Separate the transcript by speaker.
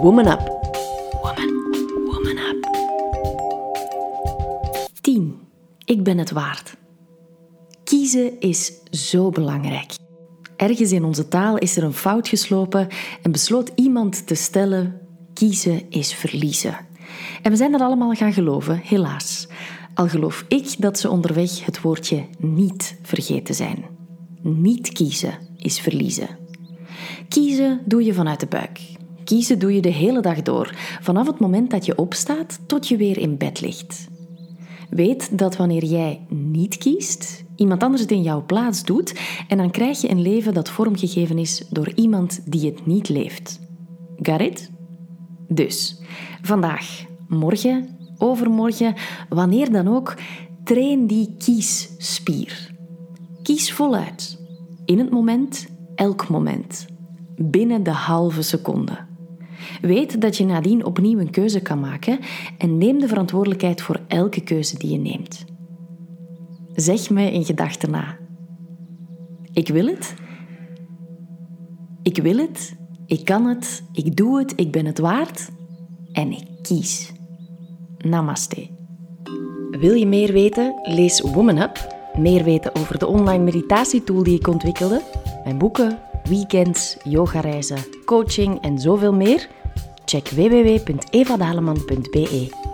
Speaker 1: Woman Up. Woman, woman up. 10. Ik ben het waard. Kiezen is zo belangrijk. Ergens in onze taal is er een fout geslopen en besloot iemand te stellen: kiezen is verliezen. En we zijn dat allemaal gaan geloven, helaas. Al geloof ik dat ze onderweg het woordje niet vergeten zijn. Niet kiezen is verliezen. Kiezen doe je vanuit de buik. Kiezen doe je de hele dag door, vanaf het moment dat je opstaat tot je weer in bed ligt. Weet dat wanneer jij niet kiest, iemand anders het in jouw plaats doet en dan krijg je een leven dat vormgegeven is door iemand die het niet leeft. Garit? Dus, vandaag, morgen, overmorgen, wanneer dan ook, train die kiesspier. Kies voluit. In het moment, elk moment. Binnen de halve seconde. Weet dat je nadien opnieuw een keuze kan maken en neem de verantwoordelijkheid voor elke keuze die je neemt. Zeg me in gedachten na. Ik wil het. Ik wil het. Ik kan het. Ik doe het. Ik ben het waard. En ik kies. Namaste. Wil je meer weten? Lees Woman Up. Meer weten over de online meditatietool die ik ontwikkelde. Mijn boeken, weekends, yogareizen, coaching en zoveel meer? Check www.evadaleman.be.